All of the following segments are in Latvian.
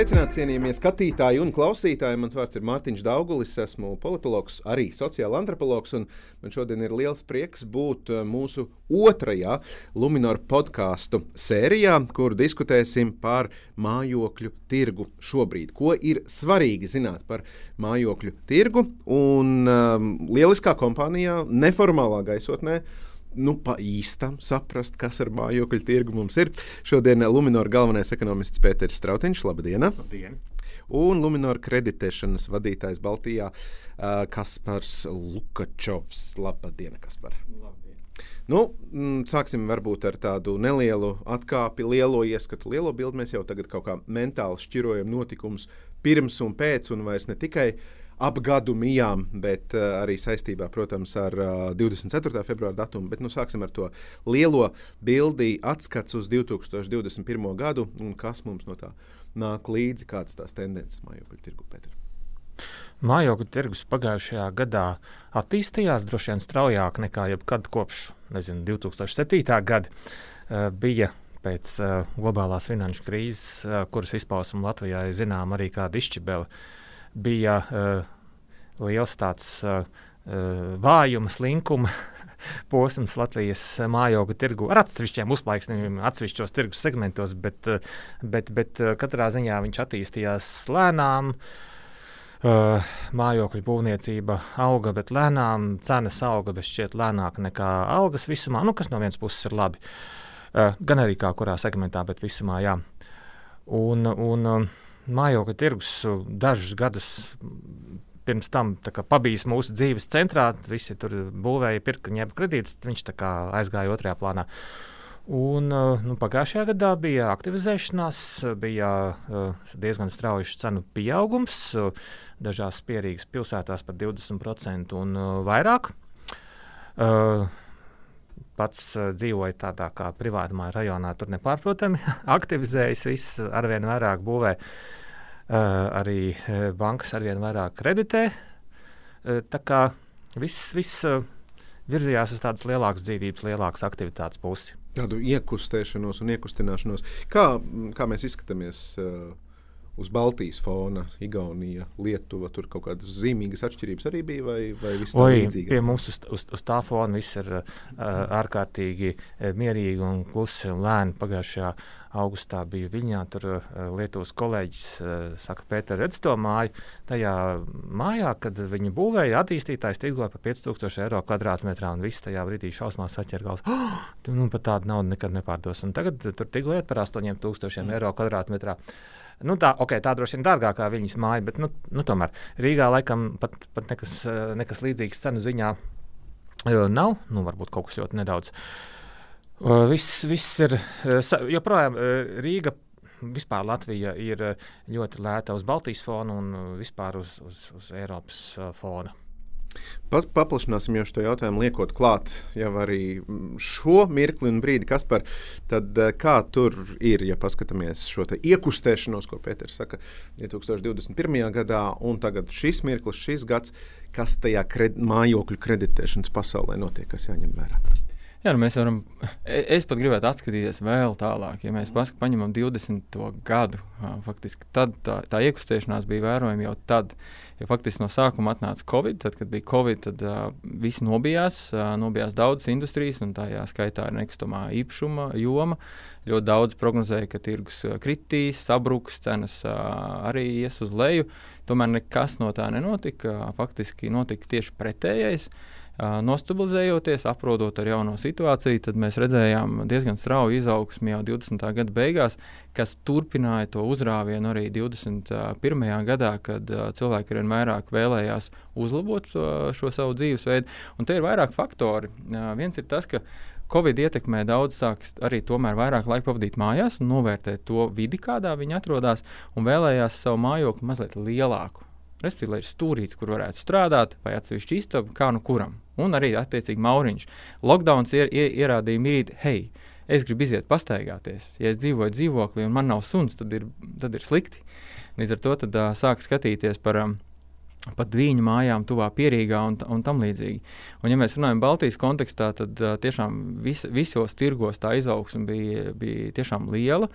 Sveicināti, cienījamie skatītāji un klausītāji. Mans vārds ir Mārtiņš Daugulis, esmu politologs, arī sociāla antropologs. Man šodien ir liels prieks būt eh, mūsu otrajā Lunčija podkāstu sērijā, kur diskutēsim par mājokļu tirgu šobrīd. Ko ir svarīgi zināt par mājokļu tirgu un um, lieliskā kompānijā, neformālā gaisotnē nu, pa īstam saprast, kas ar mājokļu tirgu mums ir. Šodien Lunčija galvenais ekonomists Pēters Strautiņš. Labdien! Labdien. Un Lunčija kreditēšanas vadītājs Baltijā uh, Kaspars Lukačovs. Labdien, Kaspar! Labdien. Nu, mm, sāksim varbūt ar tādu nelielu atkāpi, lielo ieskatu, lielo bildi. Mēs jau tagad kaut kā mentāli šķirojam notikumus pirms un pēc, un vairs ne tikai uh, ap gadu mijām, bet uh, arī saistībā, protams, ar uh, 24. februāra datumu. Bet nu, sāksim ar to lielo bildi, atskats uz 2021. gadu un kas mums no tā nāk līdzi, kādas tās tendences mājokļu tirgu. Petri. Mājokļu tirgus pagājušajā gadā attīstījās droši vien straujāk nekā jebkad kopš nezinu, 2007. gada. Uh, bija pēc uh, globālās finanšu krīzes, uh, kuras izpausme Latvijā ir zināma arī kā dišķibele. Uh, bija uh, liels tāds uh, vājuma, slinkuma posms Latvijas mājokļu tirgu ar atsevišķiem uzplaiksnījumiem, atsevišķos tirgus segmentos, bet, bet, bet katrā ziņā viņš attīstījās lēnām. Uh, mājokļu būvniecība auga, bet lēnām cenas auga, bet šķiet lēnāk nekā algas visumā, nu, kas no vienas puses ir labi. Uh, gan arī kā kurā segmentā, bet visumā jā. Un, un, uh, mājokļa tirgus dažus gadus pirms tam pabijis mūsu dzīves centrā. Visi tur būvēja, pirka, ņēma kredītus, viņš aizgāja otrajā plānā. Un, nu, pagājušajā gadā bija aktivizēšanās, bija uh, diezgan strauji cenu pieaugums. Dažās pierīgas pilsētās pat 20% un vairāk. Pats dzīvoju tādā kā privātumā rajonā, tur nepārprotami aktivizējas, viss arvien vairāk būvē. Arī bankas arvien vairāk kreditē. Tā kā viss, viss virzījās uz tādas lielākas dzīvības, lielākas aktivitātes pusi. Tādu iekustēšanos un iekustināšanos. Kā, kā mēs izskatāmies? Uh uz Baltijas fona, Igaunija, Lietuva. Tur kaut kādas zīmīgas atšķirības arī bija, vai, vai viss tā līdzīgi? Pie mums uz, uz, uz tā fona viss ir uh, ārkārtīgi mierīgi un klusi un lēni. Pagājušajā augustā biju Viņā, tur uh, Lietuvas kolēģis uh, saka, Pēter, redz to māju. Tajā mājā, kad viņi būvēja, attīstītājs tirgoja par 5000 eiro kvadrātmetrā, un viss tajā brīdī šausmās saķer galvas. Oh, tu nu, pat tādu naudu nekad nepārdos. Un tagad tur tirgojot par 8000 mm. eiro kvadrātmetrā. Nu, tā, okay, tā droši vien dārgākā viņas māja, bet nu, nu, tomēr Rīgā laikam pat, pat nekas, eh, nekas līdzīgs cenu ziņā eh, nav. Nu, varbūt kaut kas ļoti nedaudz. Uh, viss, viss ir joprojām Rīga. Vispār Latvija ir ļoti lēta uz Baltijas fona un vispār uz, uz, uz Eiropas fona. Pas, paplašināsim jau šo jautājumu, liekot klāt jau arī šo mirkli un brīdi, kas par tad, eh, kā tur ir, ja paskatāmies šo iekustēšanos, ko Pēters saka 2021. gadā, un tagad šis mirklis, šis gads, kas tajā kred, mājokļu kreditēšanas pasaulē notiek, kas jāņem vērā. Jā, nu mēs varam, e, es pat gribētu atskatīties vēl tālāk. Ja mēs paņemam 20. gadu, faktiski tad tā, tā iekustēšanās bija vērojama jau tad. Jo faktiski no sākuma atnāca Covid, tad, kad bija Covid, tad uh, viss nobijās, uh, nobijās daudzas industrijas, un tajā skaitā ir nekustamā īpašuma joma. Ļoti daudz prognozēja, ka tirgus kritīs, sabruks, cenas uh, arī ies uz leju. Tomēr nekas no tā nenotika. Faktiski notika tieši pretējais. Uh, Nostabilizējoties, aprodot ar jauno situāciju, tad mēs redzējām diezgan strauju izaugsmu jau 20. gada beigās, kas turpināja to uzrāvienu arī 21. gadā, kad cilvēki arvien vairāk vēlējās uzlabot šo, šo savu dzīvesveidu. Un te ir vairāk faktori. Viens ir tas, ka Covid ietekmē daudz sāks arī tomēr vairāk laika pavadīt mājās un novērtēt to vidi, kādā viņi atrodas, un vēlējās savu mājokli mazliet lielāku. Respektīvi, lai ir stūrīts, kur varētu strādāt, vai atsevišķi istaba, kā nu kuram. Un arī, attiecīgi, mauriņš. Lockdowns ier, ier, ierādīja mīlīt, hei, es gribu iziet pastaigāties. Ja es dzīvoju dzīvoklī un man nav suns, tad ir, tad ir slikti. Līdz ar to tad, uh, sāk skatīties par. Um, pat viņu mājām, tuvā pierīgā un, un tam līdzīgi. Un, ja mēs runājam Baltijas kontekstā, tad uh, tiešām vis, visos tirgos tā izaugsme bija, bija tiešām liela.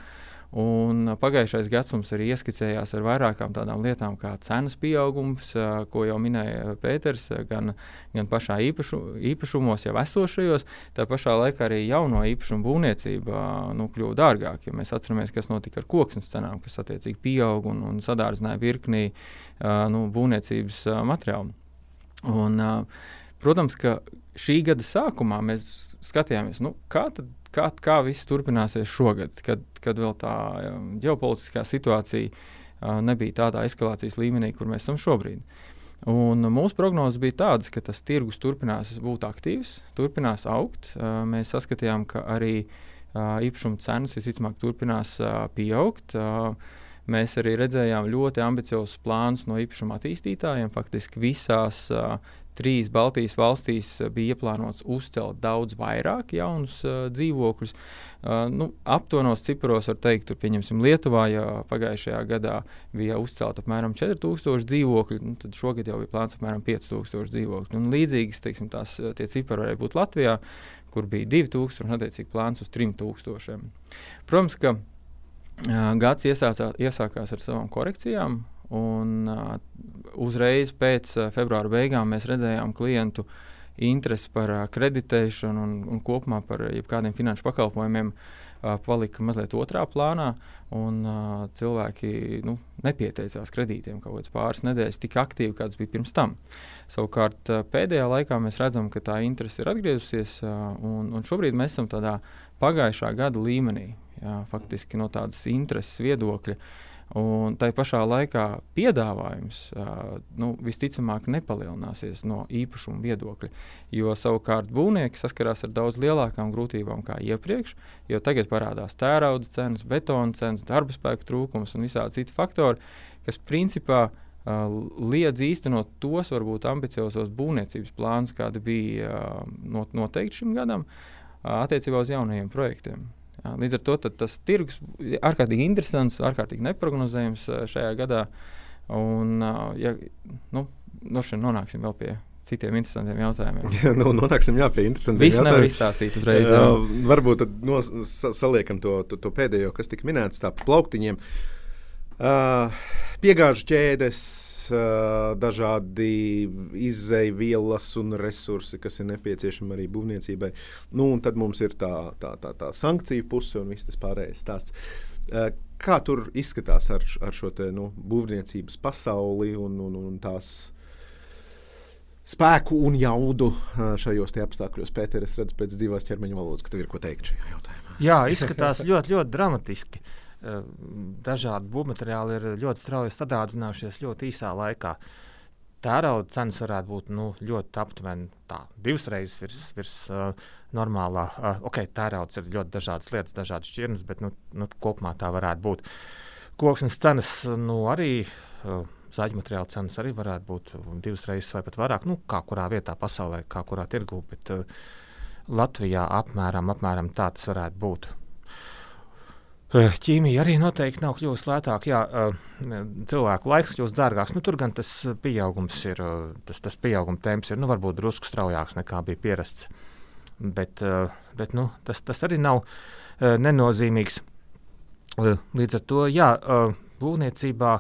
Un pagājušais gads mums arī ieskicējās ar vairākām tādām lietām, kā cenas pieaugums, ko jau minēja Pēters, gan, gan pašā īpašu, īpašumos, jau esošajos. Tā pašā laikā arī jauno īpašumu būvniecība nu, kļuva dārgāka. Ja mēs atceramies, kas notika ar koksnes cenām, kas attiecīgi pieauga un, un sadārdzināja virknī nu, būvniecības materiālu. Un, protams, ka šī gada sākumā mēs skatījāmies, nu, kā tad kā, kā viss turpināsies šogad, kad, kad vēl tā ģeopolitiskā situācija uh, nebija tādā eskalācijas līmenī, kur mēs esam šobrīd. Un mūsu prognozes bija tādas, ka tas tirgus turpinās būt aktīvs, turpinās augt. Uh, mēs saskatījām, ka arī uh, īpašuma cenas visticamāk turpinās uh, pieaugt. Uh, Mēs arī redzējām ļoti ambiciozus plānus no īpašuma attīstītājiem. Faktiski visās uh, trīs Baltijas valstīs eh, bija ieplānots uzcelt daudz vairāk jaunus uh, dzīvokļus. Uh, nu, aptuvenos ciparos var teikt, pieņemsim Lietuvā, ja pagājušajā gadā bija uzcelta apmēram 4000 dzīvokļu, nu, tad šogad jau bija plāns apmēram 5000 dzīvokļu. Un līdzīgas teiksim, tās, tie cipari varēja būt Latvijā, kur bija 2000 un attiecīgi plāns uz 3000. Protams, ka uh, gads iesācā, iesākās ar savām korekcijām. Un, uh, uzreiz pēc uh, februāra beigām mēs redzējām klientu interesi par uh, kreditēšanu un, un kopumā par jebkādiem finanšu pakalpojumiem. Uh, palika mazliet otrā plānā, un uh, cilvēki nu, nepieteicās kredītiem kaut kādas pāris nedēļas tik aktīvi, kādas bija pirms tam. Savukārt, uh, pēdējā laikā mēs redzam, ka tā interese ir atgriezusies, uh, un, un šobrīd mēs esam tādā pagājušā gada līmenī, jā, faktiski no tādas intereses viedokļa. Uh, Un tā pašā laikā piedāvājums nu, visticamāk nepalielināsies no īpašuma viedokļa. Jo savukārt būvnieki saskarās ar daudz lielākām grūtībām nekā iepriekš, jo tagad parādās tērauda cenas, betona cenas, darba spēka trūkums un visādi citi faktori, kas principā liedz īstenot tos varbūt ambiciozos būvniecības plānus, kādi bija noteikti šim gadam, attiecībā uz jaunajiem projektiem. Jā, līdz ar to tas tirgus ir ārkārtīgi interesants, ārkārtīgi neparedzējams šajā gadā. Un, ja, nu, no šeit nonāksim vēl pie citiem interesantiem jautājumiem. Jā, nu, nonāksim jā, pie interesantiem Visu jautājumiem. nevar izstāstīt uzreiz. Jā. Uh, varbūt tad nos, saliekam to, to, to pēdējo, kas tika minēts, tā plauktiņiem. Uh, piegāžu ķēdes, dažādi izaivielas un resursi, kas ir nepieciešami arī būvniecībai. Nu, un tad mums ir tā, tā, tā, tā sankciju puse un viss tas pārējais stāsts. Kā tur izskatās ar, ar šo te, nu, būvniecības pasauli un, un, un tās spēku un jaudu šajos apstākļos? Pēter, es redzu pēc dzīvās ķermeņa valodas, ka tev ir ko teikt šajā jautājumā. Jā, izskatās ļoti, ļoti dramatiski. Uh, dažādi būvmateriāli ir ļoti strauji sadārdzinājušies ļoti īsā laikā. Tērauda cenas varētu būt nu, ļoti aptuveni tā, divas reizes virs, virs uh, normālā. Uh, ok, tērauds ir ļoti dažādas lietas, dažādas šķirnes, bet nu, nu, kopumā tā varētu būt. Koksnes cenas nu, arī. Uh, Zāģu materiāla cenas arī varētu būt divas reizes vai pat vairāk. Nu, kā kurā vietā pasaulē, kā kurā tirgū, bet uh, Latvijā apmēram, apmēram tā tas varētu būt. Ķīmija arī noteikti nav kļuvusi lētāka. Jā, cilvēku laiks kļūst dārgāks. Nu, tur gan tas pieaugums ir, tas, tas pieauguma temps ir nu, varbūt drusku straujāks nekā bija pierasts. Bet, bet nu, tas, tas arī nav nenozīmīgs. Līdz ar to jā, būvniecībā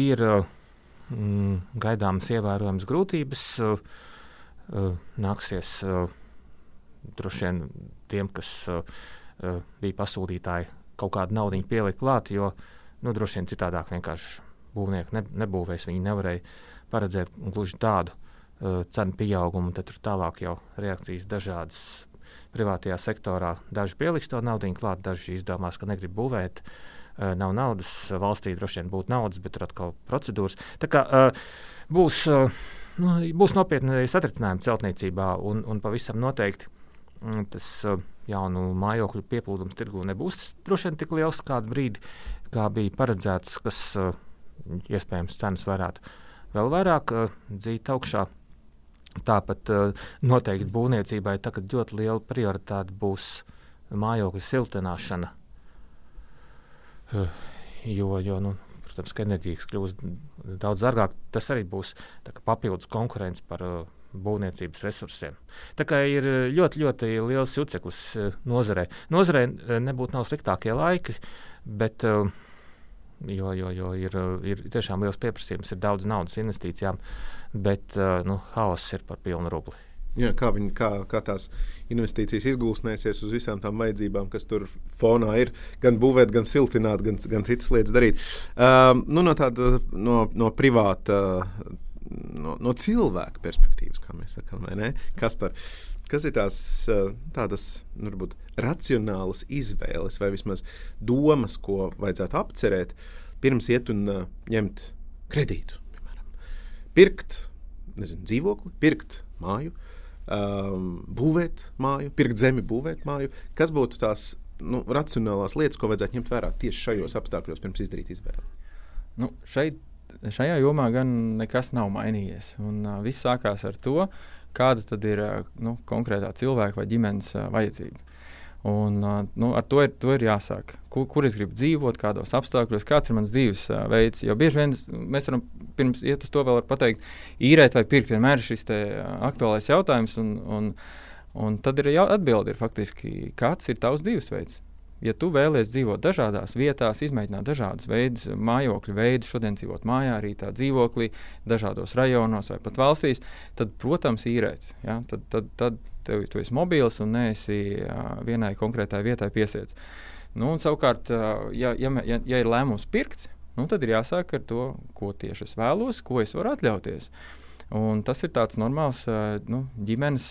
ir mm, gaidāmas ievērojamas grūtības. Nāksies droši vien tiem, kas bija pasūtītāji kaut kādu naudu pielikt klāt, jo nu, droši vien citādāk vienkārši būvnieki ne, nebūvēs. Viņi nevarēja paredzēt gluži tādu uh, cenu pieaugumu, tad tur tālāk jau reakcijas dažādas. Privātajā sektorā daži pieliks to naudu klāt, daži izdomās, ka negrib būvēt. Uh, nav naudas, valstī droši vien būtu naudas, bet tur atkal procedūras. Tā kā uh, būs, uh, nu, būs nopietni satricinājumi celtniecībā un, un pavisam noteikti mm, tas. Uh, jaunu mājokļu pieplūdums tirgū nebūs droši vien tik liels kādu brīdi, kā bija paredzēts, kas uh, iespējams cenas varētu vēl vairāk uh, dzīt augšā. Tāpat uh, noteikti būvniecībai tagad ļoti liela prioritāte būs mājokļu siltināšana. Jo, jo nu, protams, ka enerģijas kļūs daudz dārgāk. Tas arī būs papildus konkurence par uh, būvniecības resursiem. Tā kā ir ļoti, ļoti liels juceklis nozarē. Nozarē nebūtu nav sliktākie laiki, bet uh, jo, jo, jo ir, ir tiešām liels pieprasījums, ir daudz naudas investīcijām, bet uh, nu, haoss ir par pilnu rubli. Jā, kā, viņi, kā, kā tās investīcijas izgūstnēsies uz visām tām vajadzībām, kas tur fonā ir, gan būvēt, gan siltināt, gan, gan citas lietas darīt. Um, nu, no tāda no, no privāta, no, no cilvēka perspektīvas, kā mēs sakām, kas, par, kas ir tās tādas nu, varbūt, racionālas izvēles vai vismaz domas, ko vajadzētu apcerēt, pirms iet un uh, ņemt kredītu. Piemēram. Pirkt nezinu, dzīvokli, pirkt māju, um, būvēt māju, pirkt zemi, būvēt māju. Kas būtu tās nu, racionālās lietas, ko vajadzētu ņemt vērā tieši šajos apstākļos, pirms izdarīt izvēli? Nu, šeit, šajā jomā gan nekas nav mainījies. Un, uh, viss sākās ar to, kāda ir uh, nu, konkrētā cilvēka vai ģimenes uh, vajadzība. Un, nu, ar to ir, to ir jāsāk. Kur, kur es gribu dzīvot, kādos apstākļos, kāds ir mans dzīves uh, veids. Jo bieži vien mēs varam pirms iet uz to vēl pateikt, īrēt vai pirkt. Vienmēr ir šis te, uh, aktuālais jautājums. Un, un, un tad ir atbilde, ir faktiski, kāds ir tavs dzīvesveids. Ja tu vēlies dzīvot dažādās vietās, izmēģināt dažādas veidus, mājokļu veidus, šodien dzīvot mājā, rītā dzīvoklī, dažādos rajonos vai pat valstīs, tad, protams, īrēt. Ja? Tad, tad, tad tev, tu esi mobils un neesi uh, vienai konkrētai vietai piesiets. Nu, savukārt, uh, ja, ja, ja, ja ir lēmums pirkt, nu, tad ir jāsāk ar to, ko tieši es vēlos, ko es varu atļauties. Un tas ir tāds normāls nu, ģimenes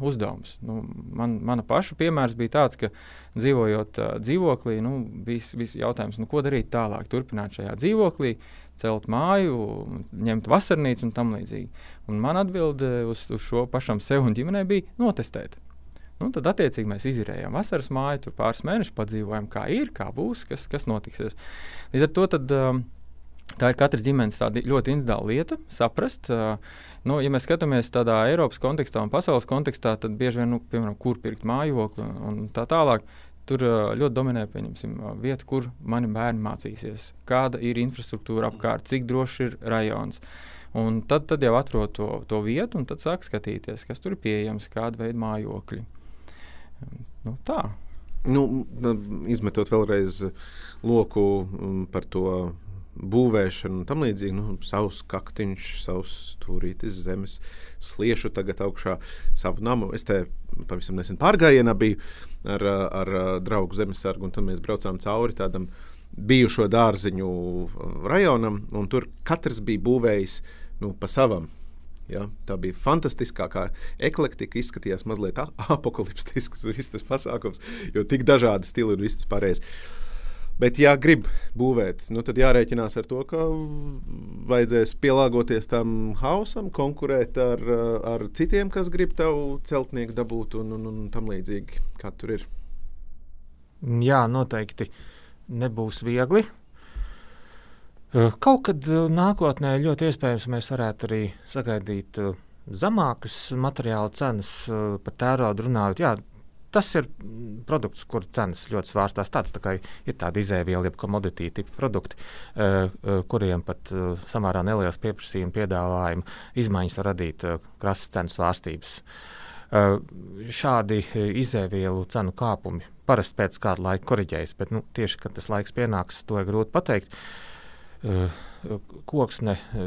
uzdevums. Nu, man, mana paša piemērs bija tāds, ka dzīvojot dzīvoklī, nu, bija, jautājums, nu, ko darīt tālāk. Turpināt šajā dzīvoklī, celt māju, ņemt vasarnīcu un tam līdzīgi. Un man atbilde uz, uz šo pašam sev un ģimenei bija notestēt. Nu, tad, attiecīgi, mēs izdarījām vasaras māju, tur pāris mēnešus padzīvojām, kā ir, kā būs, kas, kas notiksies. Līdz ar to tad, um, Tā ir katras ģimenes ļoti individuāla lieta, saprast. Uh, nu, ja mēs skatāmies tādā Eiropas kontekstā un pasaules kontekstā, tad bieži vien, nu, piemēram, kur pirkt mājokli un, un tā tālāk. Tur ļoti dominē vieta, kur mani bērni mācīsies, kāda ir infrastruktūra apkārt, cik drošs ir rajons. Un tad, tad jau atrod to, to vietu, un tad sāk skatīties, kas tur ir pieejams, kāda veida mājokļi. Nu, tā. Nu, izmetot vēlreiz loku par to būvēšanu un tam līdzīgi. Nu, savs kaktiņš, savs stūrītis zemes, sliešu tagad augšā savu namu. Es te pavisam nesen pārgājienā biju ar, ar draugu zemesargu, un tad mēs braucām cauri tādam bijušo dārziņu rajonam, un tur katrs bija būvējis nu, pa savam. Ja, tā bija fantastiskākā eklektika, izskatījās mazliet apakaliptisks viss tas pasākums, jo tik dažādi stili un viss tas pārējais. Bet, ja grib būvēt, nu, tad jārēķinās ar to, ka vajadzēs pielāgoties tam hausam, konkurēt ar, ar citiem, kas grib tev celtnieku dabūt un, un, un tam līdzīgi. Kā tur ir? Jā, noteikti nebūs viegli. Kaut kad nākotnē ļoti iespējams mēs varētu arī sagaidīt zemākas materiāla cenas par tērauda runājot. Jā, tas ir mm, produkts, kur cenas ļoti svārstās. Tāds tā ir tāda izēviela, jeb komoditī tipa produkti, kuriem pat samērā neliels pieprasījuma piedāvājuma izmaiņas var radīt krasas cenu svārstības. Šādi izēvielu cenu kāpumi parasti pēc kāda laika korģējas, bet nu, tieši kad tas laiks pienāks, to ir grūti pateikt. Koksne uh,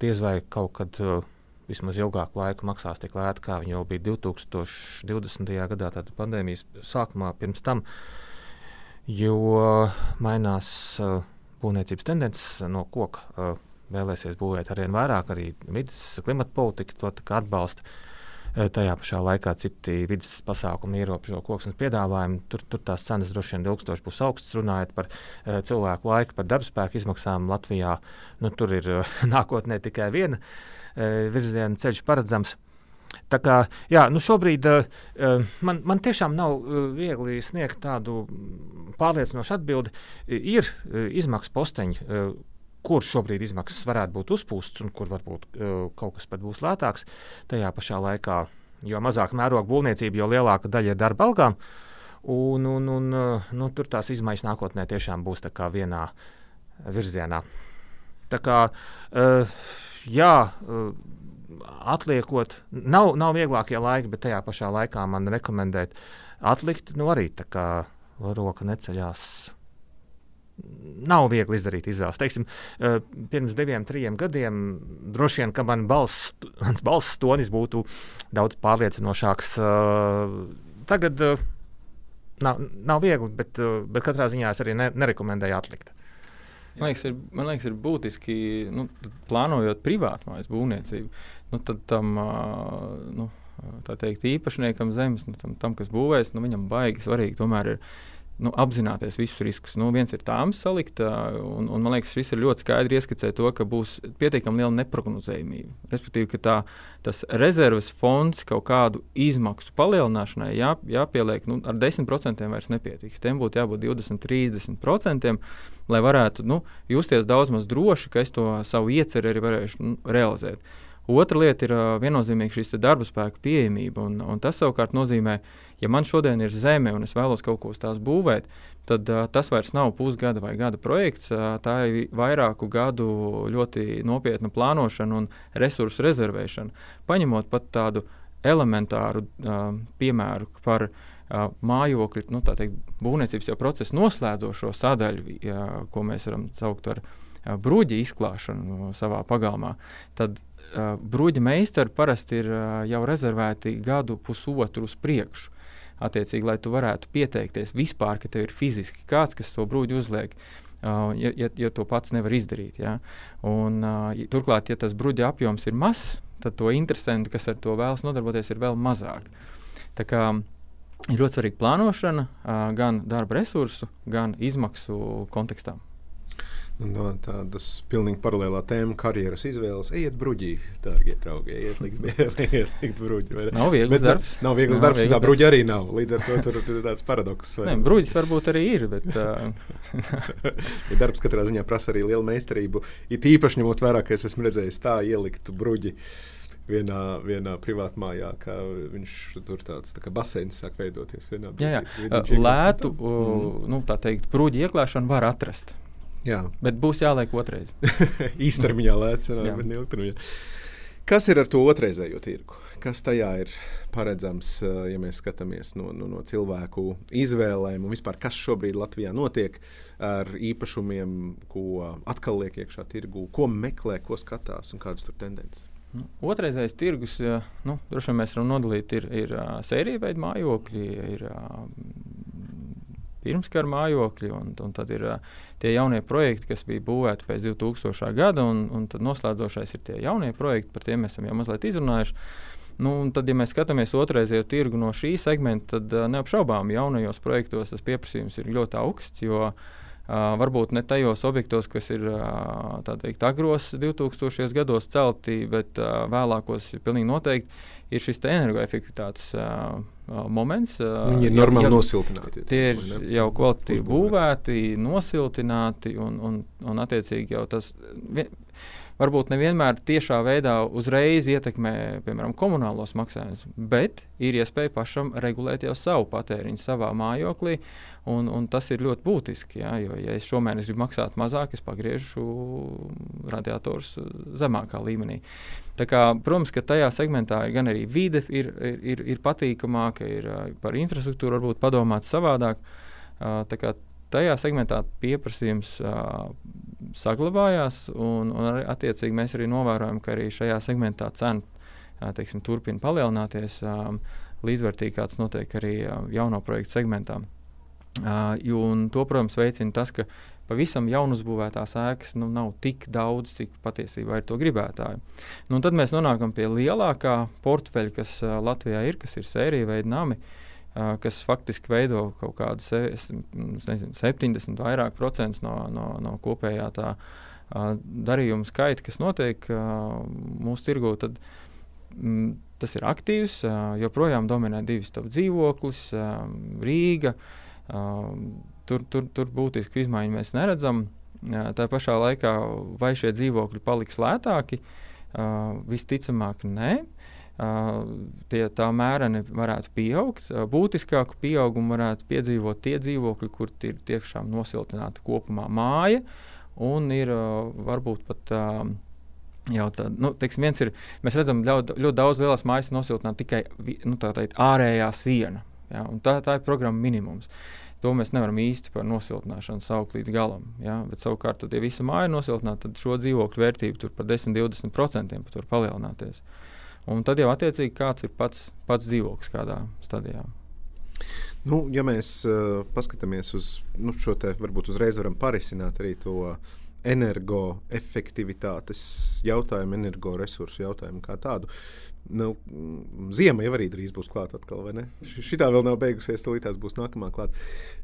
diez vai kaut kad. Vismaz ilgāku laiku maksās tik lēti, kā viņi jau bija 2020. gadā, tātad pandēmijas sākumā, pirms tam. Jo mainās uh, būvniecības tendences no koka. Uh, vēlēsies būvēt ar vien vairāk, arī vidas klimata politika to atbalsta. Uh, tajā pašā laikā citi vidas pasākumi ierobežo koksnes piedāvājumu. Tur, tur tās cenas droši vien ilgstoši būs augstas. Runājot par uh, cilvēku laiku, par darbspēku izmaksām Latvijā, nu, tur ir uh, nākotnē tikai viena uh, virziena ceļš paredzams. Tā kā, jā, nu šobrīd uh, man, man tiešām nav uh, viegli sniegt tādu pārliecinošu atbildi. Ir uh, izmaksu posteņi, uh, kur šobrīd izmaksas varētu būt uzpūstas un kur varbūt uh, kaut kas pat būs lētāks. Tajā pašā laikā, jo mazāk mēroga būvniecība, jo lielāka daļa ir darba algām. Un, un, un, uh, nu, tur tās izmaiņas nākotnē tiešām būs vienā virzienā. Tā kā, uh, jā, eh, atliekot, nav, nav vieglākie laiki, bet tajā pašā laikā man rekomendēt atlikt, nu arī tā kā roka neceļās. Nav viegli izdarīt izvēles. Teiksim, uh, pirms diviem, trim gadiem droši vien, ka man balss, mans balss tonis būtu daudz pārliecinošāks. Uh, tagad nav, nav viegli, bet, bet katrā ziņā es arī ne, nerekomendēju atlikt. Man liekas, ir, man liekas, ir būtiski, nu, plānojot privātu mājas būvniecību, nu, tad tam nu, teikt, īpašniekam zemes, nu, tam, tam, kas būvēs, nu, viņam baigi svarīgi tomēr ir nu, apzināties visus riskus. Nu, viens ir tāms salikt, un, un man liekas, šis ir ļoti skaidri ieskicē to, ka būs pietiekami liela neprognozējumība. Respektīvi, ka tā, tas rezerves fonds kaut kādu izmaksu palielināšanai jā, jāpieliek nu, ar 10% vairs nepietiks. Tiem būtu jābūt 20, 30%, lai varētu nu, justies daudz maz droši, ka es to savu ieceri arī varēšu nu, realizēt. Otra lieta ir uh, viennozīmīgi šīs darba spēka pieejamība. Un, un tas savukārt nozīmē, ja man šodien ir zeme un es vēlos kaut ko uz tās būvēt, tad uh, tas vairs nav pusgada vai gada projekts. Uh, tā ir vairāku gadu ļoti nopietna plānošana un resursu rezervēšana. Paņemot pat tādu elementāru uh, piemēru par uh, mājokļu, nu, teikt, būvniecības procesu noslēdzošo sadaļu, jā, ko mēs varam saukt par uh, bruģi izklāšanu savā pagalmā, tad uh, bruģa meistari parasti ir uh, jau rezervēti gadu, pusotru uz priekšu. Attiecīgi, lai tu varētu pieteikties vispār, ka tev ir fiziski kāds, kas to bruģi uzliek. Uh, ja, ja, ja to pats nevar izdarīt. Ja? Un, uh, turklāt, ja tas bruģa apjoms ir mazs, tad to interesanti, kas ar to vēlas nodarboties, ir vēl mazāk. Tā kā ir ļoti svarīga plānošana uh, gan darba resursu, gan izmaksu kontekstā. No tādas pilnīgi paralēlā tēma, karjeras izvēles, ejiet bruģī, dārgie draugi, ejiet likt, bruģi. Nav viegls bet, darbs. Nav viegls nav darbs, viegls tā bruģi arī nav. Līdz ar to tur ir tāds paradoks. Nē, bruģis varbūt arī ir, bet... ja darbs katrā ziņā prasa arī lielu meistarību. It īpaši ņemot vērā, ka es esmu redzējis tā ieliktu bruģi vienā, vienā privātā mājā, kā viņš tur tāds tā baseins sāk veidoties. Vienā jā, jā. Lētu, mm. nu, tā teikt, brūģi ieklāšanu var atrast. Jā. Bet būs jāliek otrais. Īstermiņā lēts, bet ne ilgtermiņā. Kas ir ar to otrreizējo tirgu? Kas tajā ir paredzams, ja mēs skatāmies no, no, no cilvēku izvēlēm un vispār kas šobrīd Latvijā notiek ar īpašumiem, ko atkal liek iekšā tirgu, ko meklē, ko skatās un kādas tur tendences? Nu, Otraizais tirgus, nu, droši vien mēs varam nodalīt, ir, ir sērija veida mājokļi, ir pirmskara mājokļi, un, un tad ir uh, tie jaunie projekti, kas bija būvēti pēc 2000. gada, un, un tad noslēdzošais ir tie jaunie projekti, par tiem mēs esam jau mazliet izrunājuši. Nu, tad, ja mēs skatāmies otrreizējo tirgu no šī segmenta, tad uh, neapšaubām jaunajos projektos tas pieprasījums ir ļoti augsts. Jo, Uh, varbūt ne tajos objektos, kas ir uh, teikt, agros 2000. gados celti, bet uh, vēlākos pilnīgi noteikti ir šis energoefektivitātes uh, moments. Uh, Viņi ir normāli jau, nosiltināti. Tie ir jau kvalitīvi būvēti, nosiltināti un, un, un attiecīgi jau tas. Vien, varbūt nevienmēr tiešā veidā uzreiz ietekmē, piemēram, komunālos maksājumus, bet ir iespēja pašam regulēt jau savu patēriņu savā mājoklī. Un, un tas ir ļoti būtiski. Jā, jo, ja es šomēnes gribu maksāt mazāk, es pagriežu radiatorus zemākā līmenī. Kā, protams, ka tajā segmentā ir gan arī vide, ir, ir, ir, ir patīkamāka, ir par infrastruktūru varbūt padomāts savādāk. Tā kā tajā segmentā pieprasījums uh, saglabājās, un, un arī, attiecīgi mēs arī novērojam, ka arī šajā segmentā cena uh, teiksim, turpina palielināties uh, līdzvērtīgi, kāds notiek arī uh, jauno projektu segmentā. Uh, un to, protams, veicina tas, ka pavisam jaunuzbūvētās ēkas nu, nav tik daudz, cik patiesībā ir to gribētāju. Nu, tad mēs nonākam pie lielākā portfeļa, kas uh, Latvijā ir, kas ir sērija veida nami. Uh, kas faktiski veido kaut kādu nezinu, 70 vairāk procentus no, no, no kopējā tā uh, darījuma skaita, kas notiek uh, mūsu tirgū. Tad, mm, tas ir aktīvs, joprojām dominē divi stāvokļi dzīvoklis, Rīga. Uh, Tur, tur, tur būtisku izmaiņu mēs neredzam. Tā pašā laikā, vai šie dzīvokļi paliks lētāki, visticamāk, nē. Tie, tā mēreni varētu pieaugt. Būtiskāku pieaugumu varētu piedzīvot tie dzīvokļi, kur ir tiešām nosiltināta kopumā māja, un ir varbūt pat Jau tad, nu, teiksim, ir, mēs redzam, ļoti, ļoti daudz lielas mājas nosiltināt tikai nu, teikt, ārējā siena. Ja, tā, tā ir programma minimums. To mēs nevaram īsti par nosiltināšanu saukt līdz galam. Ja? Bet savukārt, tad, ja visa māja ir nosiltināta, tad šo dzīvokļu vērtība par 10-20% pat var palielināties. Un tad jau attiecīgi kāds ir pats, pats dzīvoklis kādā stadijā. Nu, ja mēs uh, paskatāmies uz nu, šo te, varbūt uzreiz varam parisināt arī to uh, energoefektivitātes jautājumu, energoresursu jautājumu kā tādu. Nu, ziema jau arī drīz būs klāta atkal, vai ne? Šitā vēl nav beigusies, tūlīt būs nākamā klāta.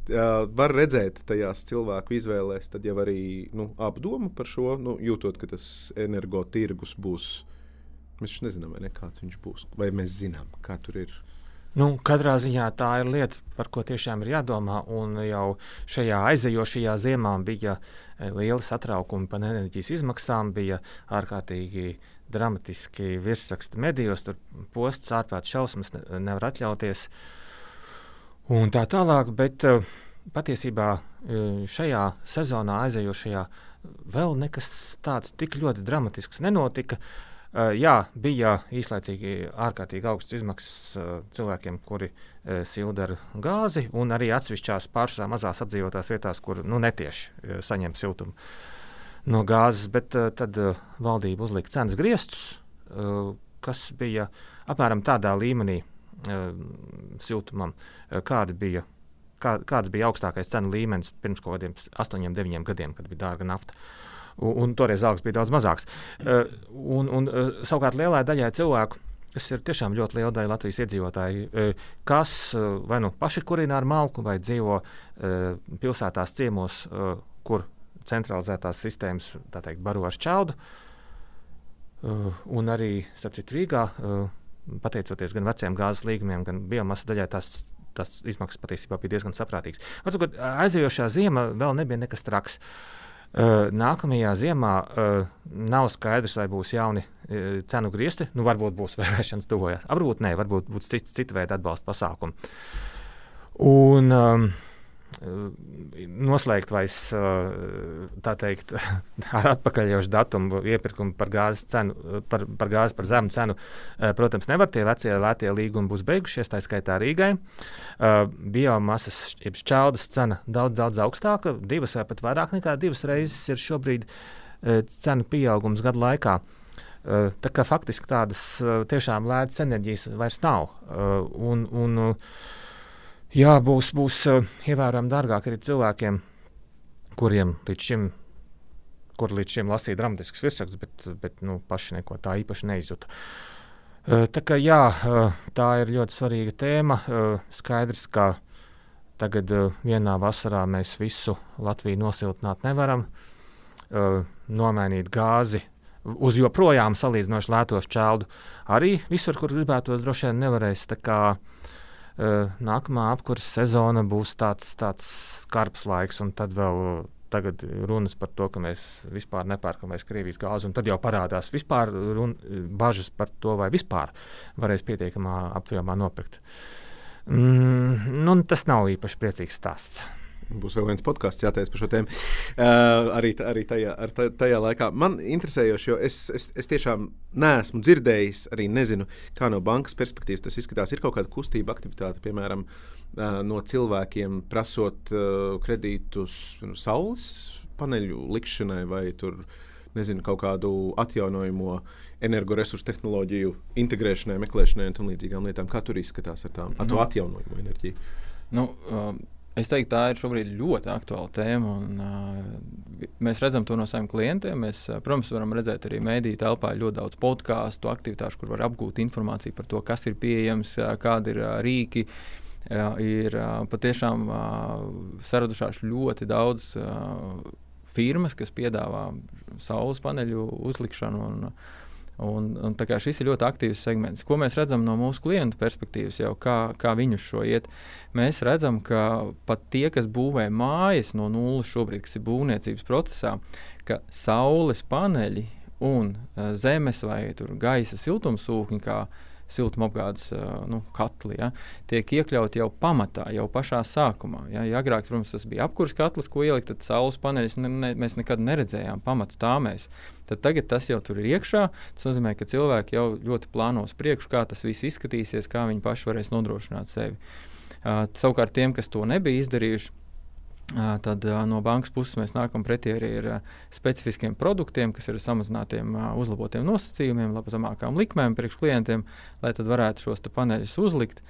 Uh, var redzēt tajās cilvēku izvēlēs, tad jau arī nu, apdomu par šo, nu, jūtot, ka tas energotirgus būs. Mēs nezinām, ne, kāds viņš būs, vai mēs zinām, kā tur ir. Nu, katrā ziņā tā ir lieta, par ko tiešām ir jādomā. Un jau šajā aizejošajā ziemā bija e, lieli satraukumi par enerģijas izmaksām, bija ārkārtīgi dramatiski virsraksti medijos, tur posts ārprātīgi šausmas ne, nevar atļauties. Un tā tālāk, bet e, patiesībā e, šajā sezonā aizejošajā vēl nekas tāds tik ļoti dramatisks nenotika. Uh, jā, bija īslaicīgi ārkārtīgi augsts izmaksas cilvēkiem, kuri silda ar gāzi, un arī atsevišķās pārsvarā mazās apdzīvotās vietās, kur nu, netieši saņem siltumu no gāzes. Bet tad valdība uzlika cenas griestus, kas bija apmēram tādā līmenī siltumam, kāda bija. Kā, kāds bija augstākais cenu līmenis pirms kaut kādiem 8, 9 gadiem, kad bija dārga nafta? Un, un toreiz algas bija daudz mazākas. Uh, un, un, uh, savukārt lielai daļai cilvēku. Tas ir tiešām ļoti liela daļa Latvijas iedzīvotāju, uh, kas vai nu paši kurina ar malku, vai dzīvo pilsētās ciemos, kur centralizētās sistēmas teikt, baro ar čaudu. Un arī Sapcīt Rīgā, pateicoties gan veciem gāzes līgumiem, gan biomasas daļai, tās tas izmaksas patiesībā bija diezgan saprātīgas. Atsakot, aizejošā zima vēl nebija nekas traks. Uh, nākamajā ziemā nav skaidrs, vai būs jauni cenu griezti. Nu, varbūt būs vēlēšanas tuvojas. Varbūt nē, varbūt būs cits, cita veida atbalsta pasākumi. Un, um, noslēgt vairs tā teikt, ar atpakaļošu datumu iepirkumu par gāzes cenu, par, par gāzi par zemu cenu. Protams, nevar tie vecie lētie līgumi būs beigušies, tā skaitā Rīgai. Biomasas, jeb šķeldas cena daudz, daudz augstāka, divas vai pat vairāk nekā divas reizes ir šobrīd cenu pieaugums gadu laikā. Tā kā faktiski tādas tiešām lētas enerģijas vairs nav. Un, un, Jā, būs, būs uh, ievērojami dārgāk arī cilvēkiem, kuriem līdz šim, kur līdz šim lasīja dramatisks virsraksts, bet, bet nu, paši neko tā īpaši neizjuta. Uh, tā, kā, jā, uh, tā ir ļoti svarīga tēma. Skaidrs, ka tagad vienā vasarā mēs visu Latviju nosiltināt nevaram. Nomainīt gāzi uz joprojām salīdzinoši lētos čeldu arī visur, kur gribētos, droši vien nevarēs. Tā kā, uh, nākamā apkurses sezona būs tāds, tāds skarbs laiks, un tad vēl tagad runas par to, ka mēs vispār nepērkam vairs Krievijas gāzi, un tad jau parādās vispār run, bažas par to, vai vispār varēs pietiekamā apjomā nopirkt. Mm, nu, tas nav īpaši priecīgs stāsts. Būs vēl viens podkāsts jāteic par šo tēmu. Uh, arī arī tajā, tajā laikā. Man interesējoši, jo es, es, es tiešām neesmu dzirdējis, arī nezinu, kā no bankas perspektīvas tas izskatās. Ir kaut kāda kustība, aktivitāte, piemēram, uh, no cilvēkiem prasot uh, kredītus saules paneļu likšanai vai tur. Nezinu, kaut kādu atjaunojamo energoresursu tehnoloģiju integrēšanai, meklēšanai un tam līdzīgām lietām. Kā tur izskatās ar, tām, ar to nu. atjaunojumu enerģiju? Nu, um, Es teiktu, tā ir šobrīd ļoti aktuāla tēma. Un, uh, mēs redzam to no saviem klientiem. Mēs, uh, protams, varam redzēt arī mēdīņu telpā ļoti daudz podkāstu, aktivitāšu, kur var apgūt informāciju par to, kas ir pieejams, uh, kādi ir uh, rīki. Uh, ir uh, patiešām uh, saradušās ļoti daudz uh, firmas, kas piedāvā saules paneļu uzlikšanu. Un, uh, Un, un šis ir ļoti aktīvs segments. Ko mēs redzam no mūsu klientu perspektīvas, jau kā, kā viņus šo iet? Mēs redzam, ka pat tie, kas būvē mājas no nulles šobrīd, kas ir būvniecības procesā, ka saules paneļi un uh, zemes vai gaisa siltumsūkņi, kā siltumapgādes nu, katli, ja, tiek iekļauti jau pamatā, jau pašā sākumā. Ja, ja agrāk, protams, tas bija apkurss katls, ko ielikt, tad saules paneļus ne, ne, mēs nekad neredzējām pamatu tāmēs. Tad tagad tas jau tur ir iekšā. Tas nozīmē, ka cilvēki jau ļoti plāno uz priekšu, kā tas viss izskatīsies, kā viņi paši varēs nodrošināt sevi. Uh, savukārt tiem, kas to nebija izdarījuši, Tad no bankas puses mēs nākam pretī arī ar specifiskiem produktiem, kas ir samazinātiem, uzlabotiem nosacījumiem, labi zemākām likmēm priekš klientiem, lai tad varētu šos paneļus uzlikt.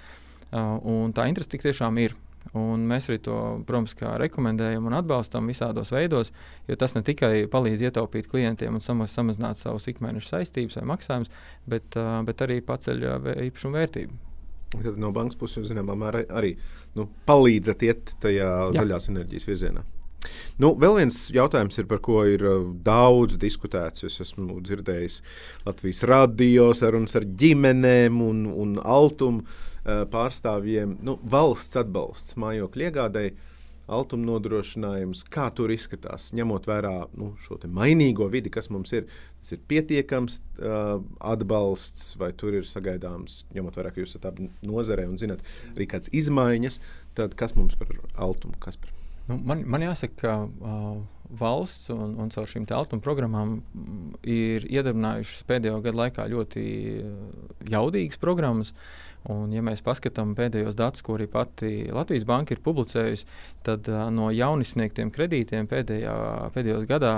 Un tā interese tik tiešām ir. Un mēs arī to, protams, rekomendējam un atbalstam visādos veidos, jo tas ne tikai palīdz ietaupīt klientiem un samaz, samazināt savus ikmēneša saistības vai maksājumus, bet, bet arī paceļ īpašumu vērtību. Tad no bankas puses jūs zināmā mērā arī nu, palīdzat iet tajā Jā. zaļās enerģijas virzienā. Nu, vēl viens jautājums, ir, par ko ir uh, daudz diskutēts. Es esmu dzirdējis Latvijas radio sarunas ar ģimenēm un, un altumu uh, pārstāvjiem. Nu, valsts atbalsts mājokļu iegādēji altuma nodrošinājums, kā tur izskatās, ņemot vērā nu, šo mainīgo vidi, kas mums ir. Tas ir pietiekams uh, atbalsts, vai tur ir sagaidāms, ņemot vērā, ka jūs esat abi nozarē un zinat arī kādas izmaiņas, tad kas mums par altumu? Par? Nu, man, man jāsaka, ka uh, valsts un, un caur šīm altuma programmām ir iedarbinājušas pēdējo gadu laikā ļoti jaudīgas programmas. Uh, Un, ja mēs paskatām pēdējos datus, ko arī pati Latvijas Banka ir publicējusi, tad uh, no jaunisniegtiem kredītiem pēdējā, pēdējos gadā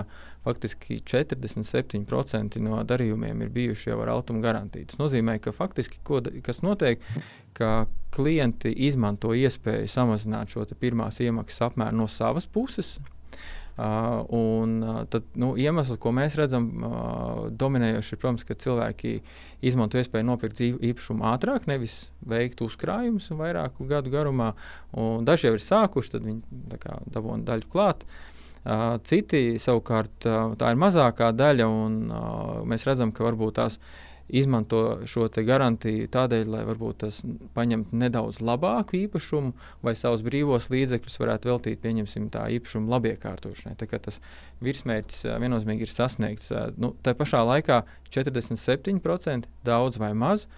faktiski 47% no darījumiem ir bijuši jau ar automu garantiju. Tas nozīmē, ka faktiski ko, kas notiek, ka klienti izmanto iespēju samazināt šo pirmās iemaksas apmēru no savas puses. Uh, un, uh, tad, nu, iemesls, ko mēs redzam, uh, dominējoši ir, protams, ka cilvēki izmanto iespēju nopirkt īpašumu ātrāk, nevis veikt uzkrājumus vairāku gadu garumā. Daži jau ir sākuši, tad viņi dabūna daļu klāt. Uh, citi savukārt uh, tā ir mazākā daļa, un uh, mēs redzam, ka varbūt tās ir izmanto šo garantiju tādēļ, lai varbūt tas paņemtu nedaudz labāku īpašumu vai savus brīvos līdzekļus varētu veltīt, pieņemsim, tā īpašuma labiekārtošanai. Tā tas virsmērķis viennozīmīgi ir sasniegts. Nu, tā pašā laikā 47% daudz vai maz.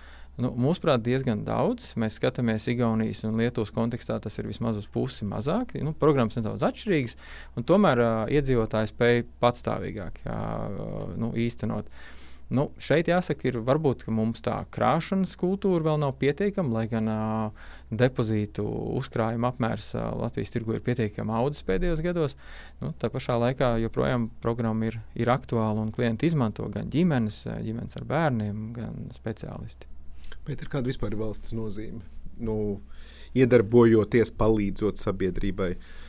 Nu, mūsuprāt, diezgan daudz. Mēs skatāmies Igaunijas un Lietuvas kontekstā, tas ir vismaz uz pusi mazāk. Nu, programmas nedaudz atšķirīgas, un tomēr uh, iedzīvotāji spēj patstāvīgāk uh, nu, īstenot. Uh, Nu, šeit jāsaka, ir varbūt mums tā krāšanas kultūra vēl nav pietiekama, lai gan uh, depozītu uzkrājuma apmērs uh, Latvijas tirgu ir pietiekami audzis pēdējos gados. Nu, tā pašā laikā joprojām programma ir, ir aktuāla un klienti izmanto gan ģimenes, ģimenes ar bērniem, gan speciālisti. Bet ir kāda vispār valsts nozīme? Nu, iedarbojoties, palīdzot sabiedrībai. Uh,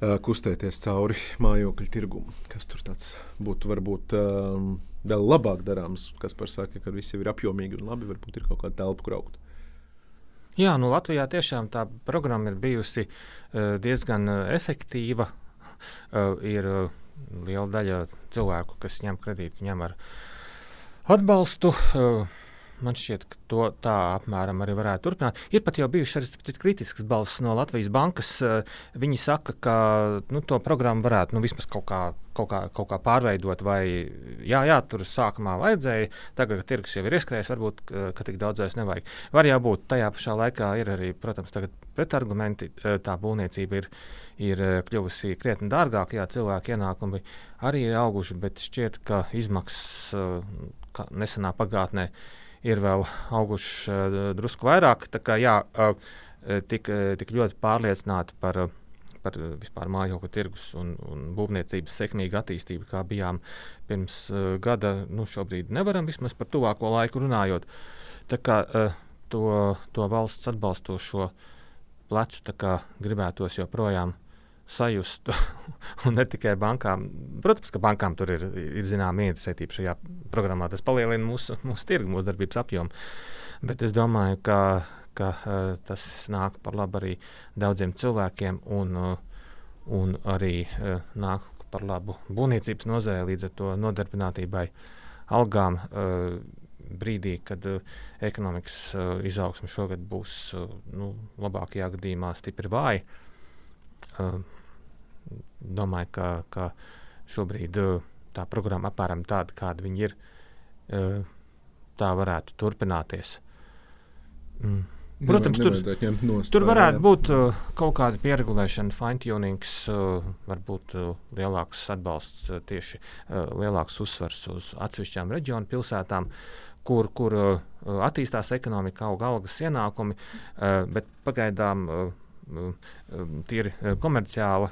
kustēties cauri mājokļu tirgumu. Kas tur būtu varbūt um, vēl labāk darāms, kas par saka, ka viss jau ir apjomīgi un labi, varbūt ir kaut kāda telpa krauta. Jā, nu Latvijā tiešām tā programma ir bijusi uh, diezgan uh, efektīva. Uh, ir uh, liela daļa cilvēku, kas ņem kredītu, ņem ar atbalstu. Uh, Man šķiet, ka to tā apmēram arī varētu turpināt. Ir pat jau bijušas arī kritiskas balss no Latvijas bankas. Viņi saka, ka nu, to programmu varētu nu, vismaz kaut kā, kaut, kā, kaut kā pārveidot, vai jā, jā, tur sākumā vajadzēja, tagad, kad tirgus jau ir ieskrējis, varbūt ka tik daudz vairs nevajag. Var jābūt tajā pašā laikā ir arī, protams, pretargumenti. Tā būvniecība ir, ir kļuvusi krietni dārgāka, jā, cilvēku ienākumi arī ir auguši, bet šķiet, ka izmaksas nesenā pagātnē ir vēl auguši uh, drusku vairāk. Tā kā jā, uh, tik, tik ļoti pārliecināti par, par vispār mājokļu tirgus un, un būvniecības sekmīgu attīstību, kā bijām pirms uh, gada, nu šobrīd nevaram vismaz par tuvāko laiku runājot. Tā kā uh, to, to valsts atbalstošo plecu gribētos joprojām sajust, un ne tikai bankām. Protams, ka bankām tur ir, ir zināma interesētība šajā programmā. Tas palielina mūsu, mūsu tirgu, mūsu darbības apjomu. Bet es domāju, ka, ka uh, tas nāk par labu arī daudziem cilvēkiem, un, uh, un arī uh, nāk par labu būvniecības nozarei, līdz ar to nodarbinātībai, algām. Uh, brīdī, kad uh, ekonomikas uh, izaugsme šogad būs uh, nu, labākajā gadījumā stipri vāja. Uh, domāju, ka, ka šobrīd uh, tā programma apmēram tāda, kāda viņa ir, uh, tā varētu turpināties. Mm. Protams, tur, nost, tur varētu jā. būt uh, kaut kāda pieregulēšana, fine-tunings, uh, varbūt uh, lielāks atbalsts, uh, tieši uh, lielāks uzsvars uz atsevišķām reģionu pilsētām, kur, kur uh, attīstās ekonomika, auga algas ienākumi, uh, bet pagaidām. Uh, Tīri komerciāla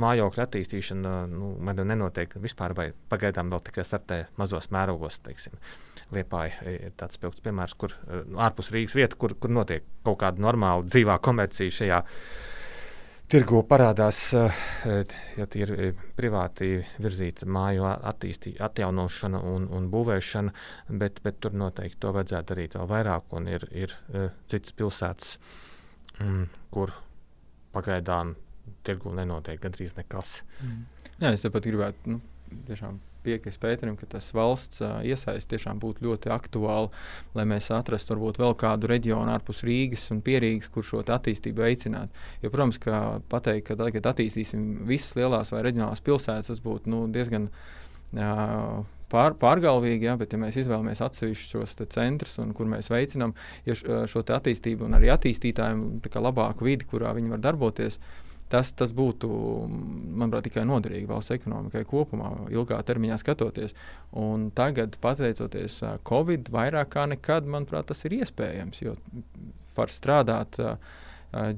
mājokļa attīstīšana nu, nenotiek vispār, vai pagaidām vēl tikai startē mazos mērogos. Teiksim. Uh, Liepāja ir tāds spilgts piemērs, kur nu, ārpus Rīgas vieta, kur, kur notiek kaut kāda normāla dzīvā komercija šajā tirgu parādās, ja ir eh, privāti virzīta māju attīstī, atjaunošana un, un būvēšana, bet, bet tur noteikti to vajadzētu darīt vēl vairāk. Un ir, ir citas pilsētas, mm, kur pagaidām tirgu nenotiek gandrīz nekas. Mm. Jā, es tepat gribētu nu, tiešām piekrist Pēterim, ka tas valsts uh, iesaist tiešām būtu ļoti aktuāli, lai mēs atrastu varbūt vēl kādu reģionu ārpus Rīgas un Pierīgas, kur šo attīstību veicinātu. Jo, protams, ka pateikt, ka tagad attīstīsim visas lielās vai reģionālās pilsētas, tas būtu nu, diezgan. Uh, pār, pārgalvīgi, ja, bet, ja mēs izvēlamies atsevišķus šos centrus, kur mēs veicinām ja šo attīstību, un arī attīstītājiem labāku vidi, kurā viņi var darboties, Tas, tas būtu, manuprāt, tikai noderīgi valsts ekonomikai kopumā, ilgā termiņā skatoties. Un tagad, pateicoties Covid, vairāk kā nekad, manuprāt, tas ir iespējams. Jo var strādāt uh,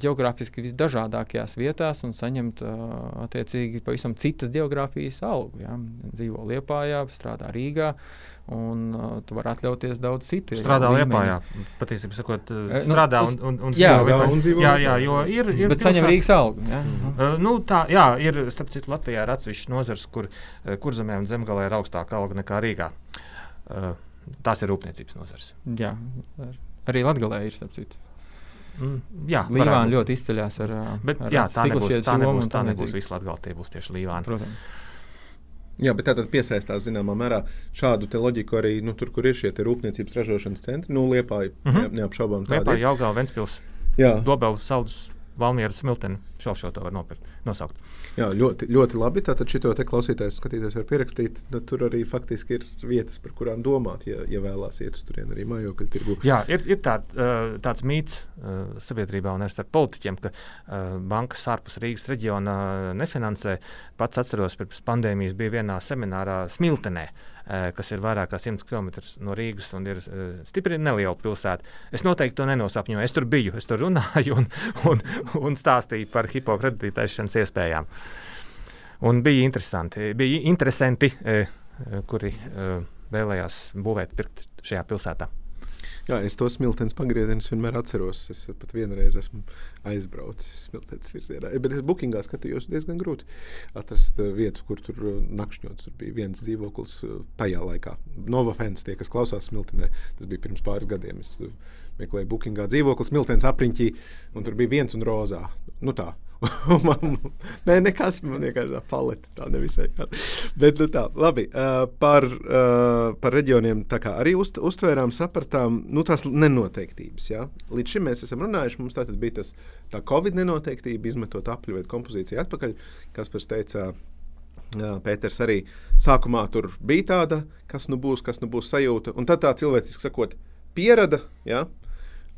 geogrāfiski visdažādākajās vietās un saņemt attiecīgi pavisam citas geogrāfijas algu. Ja? Dzīvo Lietpājā, strādā Rīgā. Un uh, tu vari atļauties daudz citu. Strādā Lietpā, jā. Patiesībā sakot, uh, strādā nu, un, un, un jā, dzīvo, jā, un dzīvo. Jā, jā, jo ir. ir Bet saņem Rīgas algu. Jā. Mm uh, nu, tā, jā, ir, starp citu, Latvijā ir atsevišķi nozars, kur, kur zemē un zemgalē ir augstāka alga nekā Rīgā. Uh, tās ir rūpniecības nozars. Jā, arī Latgalē ir, starp citu. Mm, jā, Līvāna ļoti izceļas ar, Bet, ar jā, tā nebūs, tā nebūs, tā nebūs visu Latgalē, tie būs tieši Līvāna. Protams. Jā, bet tātad piesaistās zināmā mērā šādu loģiku arī nu, tur, kur ir šie rūpniecības ražošanas centri. Nu, Liepā ir mm -hmm. neapšaubām tāda. Liepā, Jaugā, Ventspils, Dobela, Saldus, Valmieras, Smilteni. Šo šo to var nopirkt, nosaukt. Jā, ļoti, ļoti labi. Tātad šito te klausītājs, skatītājs var pierakstīt. Tur arī faktiski ir vietas, par kurām domāt, ja, ja vēlās iet uz turieni arī mājokļu tirgu. Jā, ir, ir tā, tāds mīts sabiedrībā un arī starp politiķiem, ka bankas ārpus Rīgas reģiona nefinansē. Pats atceros, pirms pandēmijas bija vienā seminārā Smiltenē kas ir vairāk kā 100 km no Rīgas un ir stipri neliela pilsēta. Es noteikti to nenosapņoju. Es tur biju, es tur runāju un, un, un stāstīju par hipokreditēšanas iespējām. Un bija interesanti, bija interesanti kuri vēlējās būvēt, pirkt šajā pilsētā. Jā, es to smiltenes pagriezienus vienmēr atceros. Es pat vienreiz esmu aizbraucis smiltenes virzienā. Bet es bookingā skatījos diezgan grūti atrast uh, vietu, kur tur uh, nakšņot. Tur bija viens dzīvoklis uh, tajā laikā. Nova Fens, tie, kas klausās smiltenē, tas bija pirms pāris gadiem. Es meklēju bookingā dzīvokli smiltenes apriņķī, un tur bija viens un rozā. Nu tā, man, nē, nekas man vienkārši tā palete. Tā nevisai. Bet, nu, tā, labi. Par, par reģioniem arī uzt, uztvērām, sapratām nu, tās nenoteiktības. Ja? Līdz šim mēs esam runājuši. Mums tā bija tas, tā Covid nenoteiktība, izmetot apli vai kompozīciju atpakaļ. Kas pēc teicā, Jā, Pēters arī sākumā tur bija tāda, kas nu būs, kas nu būs sajūta. Un tad tā cilvēciski sakot, pierada, ja,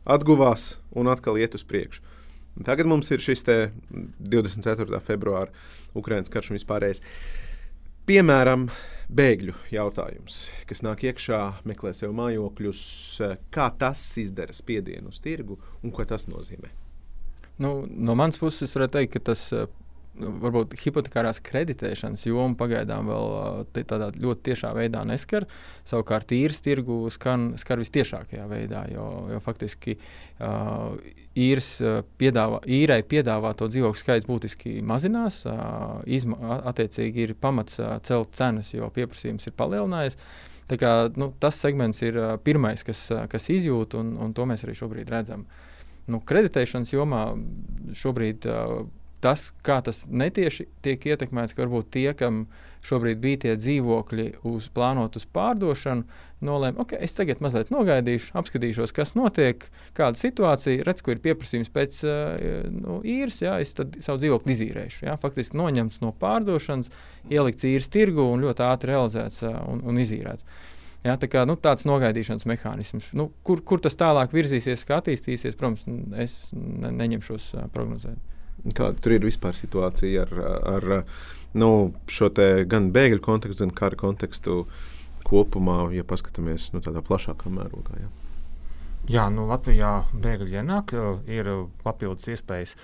atguvās un atkal iet uz priekšu. Tagad mums ir šis 24. februāra Ukraiņas karš un vispārējais. Piemēram, bēgļu jautājums, kas nāk iekšā, meklē sev mājokļus, kā tas izdara spiedienu uz tirgu un ko tas nozīmē? Nu, no manas puses, varētu teikt, ka tas varbūt hipotekārās kreditēšanas joma pagaidām vēl tādā ļoti tiešā veidā neskar. Savukārt īres tirgu skan, skar vistiešākajā veidā, jo, jo faktiski uh, īres piedāvā, īrai piedāvāto dzīvokļu skaits būtiski mazinās. Uh, izma, attiecīgi ir pamats uh, celt cenas, jo pieprasījums ir palielinājies. Tā kā, nu, tas segments ir uh, pirmais, kas, uh, kas izjūt, un, un to mēs arī šobrīd redzam. Nu, kreditēšanas jomā šobrīd uh, tas, kā tas netieši tiek ietekmēts, ka varbūt tie, kam šobrīd bija tie dzīvokļi uz, plānot uz pārdošanu, nolēma, ok, es tagad mazliet nogaidīšu, apskatīšos, kas notiek, kāda situācija, redz, ko ir pieprasījums pēc uh, nu, īres, jā, es tad savu dzīvokli izīrēšu. Jā, faktiski noņemts no pārdošanas, ielikts īres tirgu un ļoti ātri realizēts uh, un, un izīrēts. Jā, tā kā, nu, tāds nogaidīšanas mehānisms. Nu, kur, kur tas tālāk virzīsies, kā attīstīsies, protams, es ne, neņemšos uh, prognozēt. Kāda tur ir vispār situācija ar, ar nu, šo gan bēgļu kontekstu, gan kara kontekstu kopumā, ja paskatāmies nu, tādā plašākā mērogā? Jā, jā nu, Latvijā bēgļi ienāk, ir papildus iespējas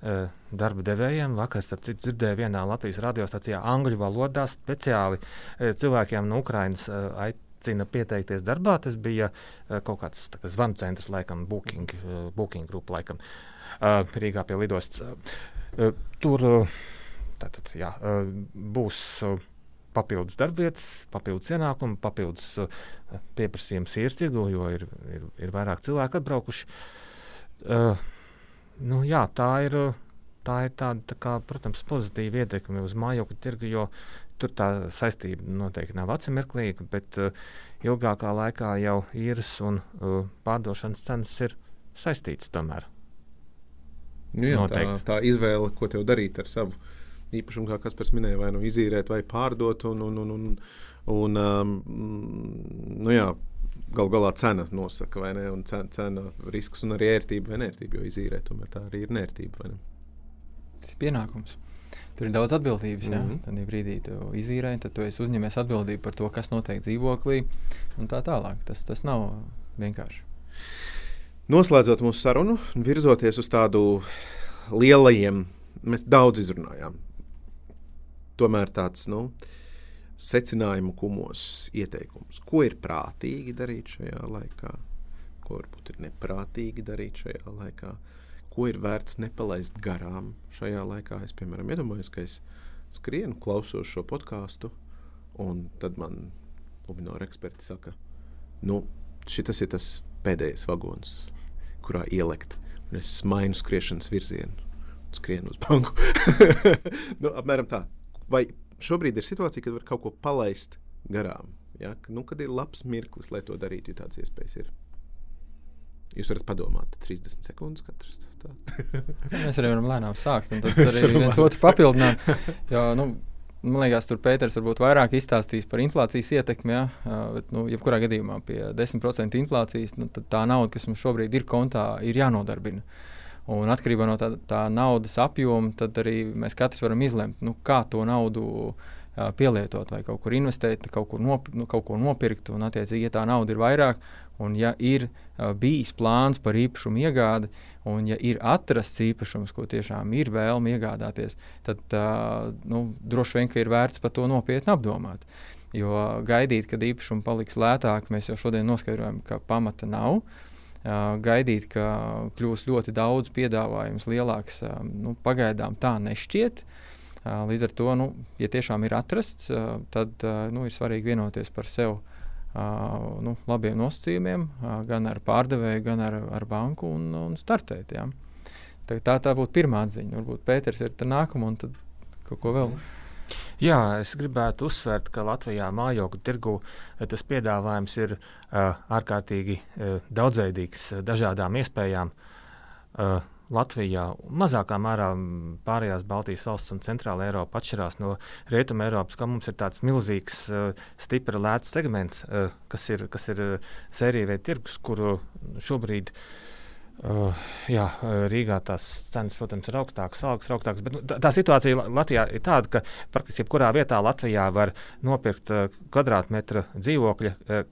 darba devējiem. Vakar, starp citu, dzirdēju vienā Latvijas radiostacijā angļu valodā speciāli cilvēkiem no Ukrainas aicina pieteikties darbā. Tas bija kaut kāds zvanu centrs, laikam, booking, booking grupa, laikam, Rīgā pie lidostas. Tur tātad, jā, būs papildus darbvietas, papildus ienākumi, papildus pieprasījums ierstirgu, jo ir, ir, ir vairāk cilvēku atbraukuši. Uh, nu, jā, tā ir, tā ir tāda, tā kā, protams, pozitīva ietekme uz mājokļu tirgu, jo tur tā saistība noteikti nav atsimirklīga, bet uh, ilgākā laikā jau īres un uh, pārdošanas cenas ir saistītas tomēr. Nu jā, tā, tā izvēle, ko tev darīt ar savu īpašumu, kā Kaspars minēja, vai nu izīrēt, vai pārdot. Un, un, un, un, un, um, nu jā, Galu galā cena nosaka, vai ne? Un cena, cena risks un arī ērtība vai nērtība, jo izīrēt tomēr tā arī ir nērtība. Tas ir pienākums. Tur ir daudz atbildības. Mm -hmm. Tad brīdī tu izīrē, tad tu uzņemies atbildību par to, kas notiek dzīvoklī un tā tālāk. Tas, tas nav vienkārši. Noslēdzot mūsu sarunu, virzoties uz tādu lielajiem, mēs daudz izrunājām. Tomēr tāds, nu, secinājumu kumos ieteikumus, ko ir prātīgi darīt šajā laikā, ko varbūt ir neprātīgi darīt šajā laikā, ko ir vērts nepalaist garām šajā laikā. Es, piemēram, iedomājos, ka es skrienu, klausos šo podkāstu, un tad man Lumināra eksperti saka, nu, šis ir tas pēdējais vagons, kurā ielikt. Un es mainu skriešanas virzienu, skrienu uz banku. nu, apmēram tā. Vai šobrīd ir situācija, kad var kaut ko palaist garām. Ja? Nu, kad ir labs mirklis, lai to darītu, ja tāds iespējas ir. Jūs varat padomāt, 30 sekundes katrs. Mēs arī varam lēnām sākt, un tad arī viens otru papildināt. Jo, nu, man liekas, tur Pēters varbūt vairāk izstāstīs par inflācijas ietekmi. Ja? Bet, nu, jebkurā gadījumā pie 10% inflācijas nu, tā nauda, kas mums šobrīd ir kontā, ir jānodarbina. Un atkarībā no tā, tā naudas apjoma, tad arī mēs katrs varam izlemt, nu, kā to naudu uh, pielietot, vai kaut kur investēt, kaut, kur nop, nu, kaut ko nopirkt. Un, attiecīgi, ja tā nauda ir vairāk, un ja ir uh, bijis plāns par īpašumu iegādi, un ja ir atrasts īpašums, ko tiešām ir vēlme iegādāties, tad uh, nu, droši vien ir vērts par to nopietni apdomāt. Jo gaidīt, kad īpašumi paliks lētāk, mēs jau šodien noskaidrojam, ka pamata nav. Uh, gaidīt, ka kļūs ļoti daudz piedāvājums, lielāks. Nu, pagaidām tā nešķiet. Līdz ar to, nu, ja tiešām ir atrasts, tad nu, ir svarīgi vienoties par sevi nu, labiem nosacījumiem, gan ar pārdevēju, gan ar, ar banku un, un startēt. Ja. Tā, tā, tā būtu pirmā atziņa. Varbūt Pēters ir nākamā un tad kaut ko vēl. Jā, es gribētu uzsvērt, ka Latvijā mājokļu tirgu tas piedāvājums ir uh, ārkārtīgi uh, daudzveidīgs, uh, dažādām iespējām. Uh, Latvijā mazākā mērā pārējās Baltijas valsts un Centrāla Eiropa atšķirās no Rietumē Eiropas, ka mums ir tāds milzīgs, uh, stipri lēts segments, uh, kas ir, kas ir uh, sērija veida tirgus, kuru šobrīd uh, jā, Rīgā tās cenas, protams, ir augstākas, algas ir augstākas. Bet nu, tā, tā situācija Latvijā ir tāda, ka praktiski jebkurā vietā Latvijā var nopirkt uh, kvadrātmetra dzīvokļa uh,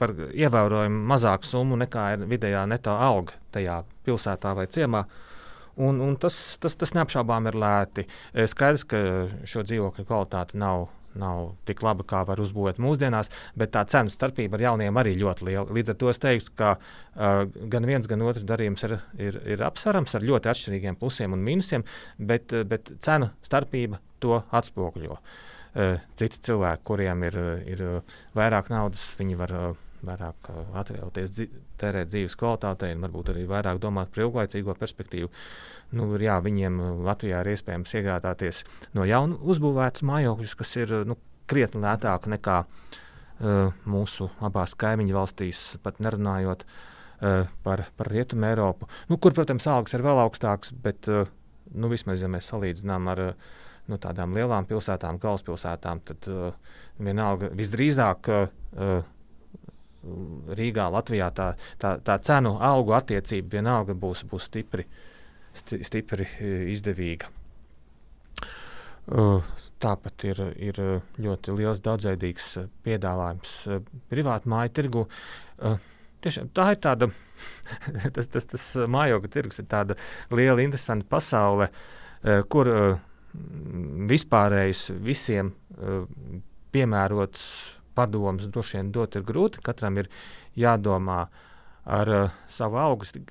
par ievērojami mazāku summu nekā ir vidējā neto alga tajā pilsētā vai ciemā. Un, un tas, tas, tas neapšaubām ir lēti. Skaidrs, ka šo dzīvokļu kvalitāte nav nav tik laba, kā var uzbūvēt mūsdienās, bet tā cenu starpība ar jauniem arī ļoti liela. Līdz ar to es teiktu, ka uh, gan viens, gan otrs darījums ir, ir, ir apsverams ar ļoti atšķirīgiem plusiem un mīnusiem, bet, bet cenu starpība to atspoguļo. Uh, citi cilvēki, kuriem ir, ir vairāk naudas, viņi var uh, vairāk uh, atļauties dzi tērēt dzīves kvalitātei un varbūt arī vairāk domāt par ilglaicīgo perspektīvu. Uh, nu, jā, viņiem uh, Latvijā ir iespējams iegādāties no jaunu uzbūvētus mājokļus, kas ir nu, krietni lētāki nekā uh, mūsu abās kaimiņu valstīs, pat nerunājot uh, par, par Rietumu Eiropu, nu, kur, protams, algas ir vēl augstākas, bet uh, nu, vismaz, ja mēs salīdzinām ar uh, no tādām lielām pilsētām, galvaspilsētām, tad uh, vienalga visdrīzāk. Uh, Rīgā, Latvijā tā, tā, tā cenu algu attiecība vienalga būs, būs stipri, sti, stipri izdevīga. Uh, tāpat ir, ir ļoti liels daudzveidīgs piedāvājums uh, privātu māju tirgu. Tiešām, tā ir tāda, tas, tas, tas mājokļa tirgus ir tāda liela, interesanta pasaule, kur vispārējais visiem piemērots padomus droši vien dot ir grūti. Katram ir jādomā ar savu augstu,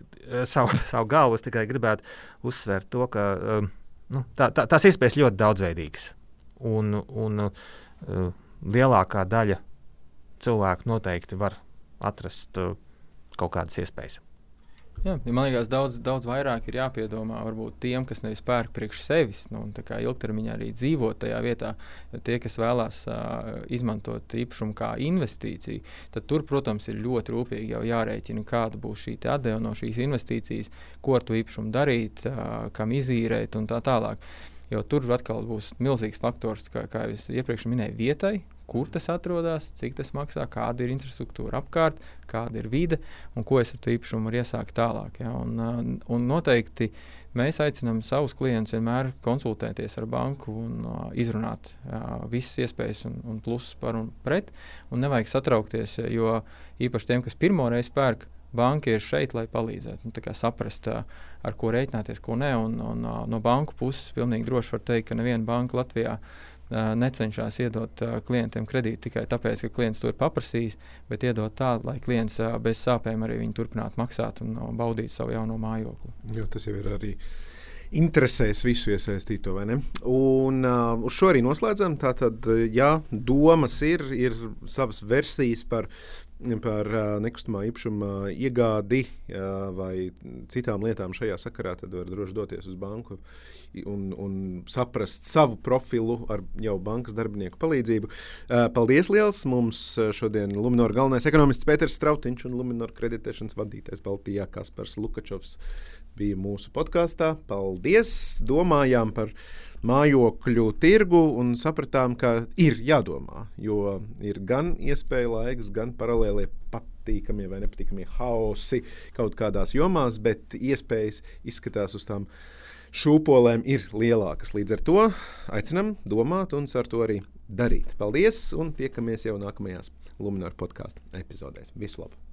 savu, savu galvu. Es tikai gribētu uzsvērt to, ka uh, nu, tā, tā, tās iespējas ļoti daudzveidīgas. Un, un uh, lielākā daļa cilvēku noteikti var atrast uh, kaut kādas iespējas. Jā, man liekas, daudz, daudz vairāk ir jāpiedomā varbūt tiem, kas nevis pērk priekš sevis, nu, un ilgtermiņā arī dzīvot tajā vietā. Tie, kas vēlās uh, izmantot īpašumu kā investīciju, tad tur, protams, ir ļoti rūpīgi jārēķina, kāda būs šī atdeve no šīs investīcijas, ko ar to īpašumu darīt, uh, kam izīrēt un tā tālāk. Jo tur atkal būs milzīgs faktors, kā, kā jau iepriekš minēju, vietai, kur tas atrodas, cik tas maksā, kāda ir infrastruktūra apkārt, kāda ir vide un ko es ar to īpašumu varu iesākt tālāk. Ja? Un, un noteikti mēs aicinām savus klientus vienmēr konsultēties ar banku un uh, izrunāt uh, visas iespējas un, un plusus par un pret. Un nevajag satraukties, jo īpaši tiem, kas pirmo reizi pērk, banka ir šeit, lai palīdzētu. Nu, saprast, ar ko rēķināties, ko nē. Un, un, no banku puses pilnīgi droši var teikt, ka neviena banka Latvijā necenšas iedot klientiem kredītu tikai tāpēc, ka klients to ir paprasījis, bet iedot tā, lai klients bez sāpēm arī turpinātu maksāt un baudīt savu jauno mājokli. Jo tas jau ir arī interesēs visu iesaistīto. Un uh, uz šo arī noslēdzam. Tātad, jā, domas ir, ir savas versijas par par nekustamā īpašuma iegādi vai citām lietām šajā sakarā, tad var droši doties uz banku un, un saprast savu profilu ar jau bankas darbinieku palīdzību. Paldies liels! Mums šodien Luminor galvenais ekonomists Pēters Strautiņš un Luminor kreditēšanas vadītājs Baltijā Kaspars Lukačovs bija mūsu podkāstā. Paldies! Domājām par mājokļu tirgu un sapratām, ka ir jādomā, jo ir gan iespēja laiks, gan paralēlie patīkamie vai nepatīkamie haosi kaut kādās jomās, bet iespējas izskatās uz tām šūpolēm ir lielākas. Līdz ar to aicinam domāt un ar to arī darīt. Paldies un tiekamies jau nākamajās Lunčijas podkāstu epizodēs. Visu labu!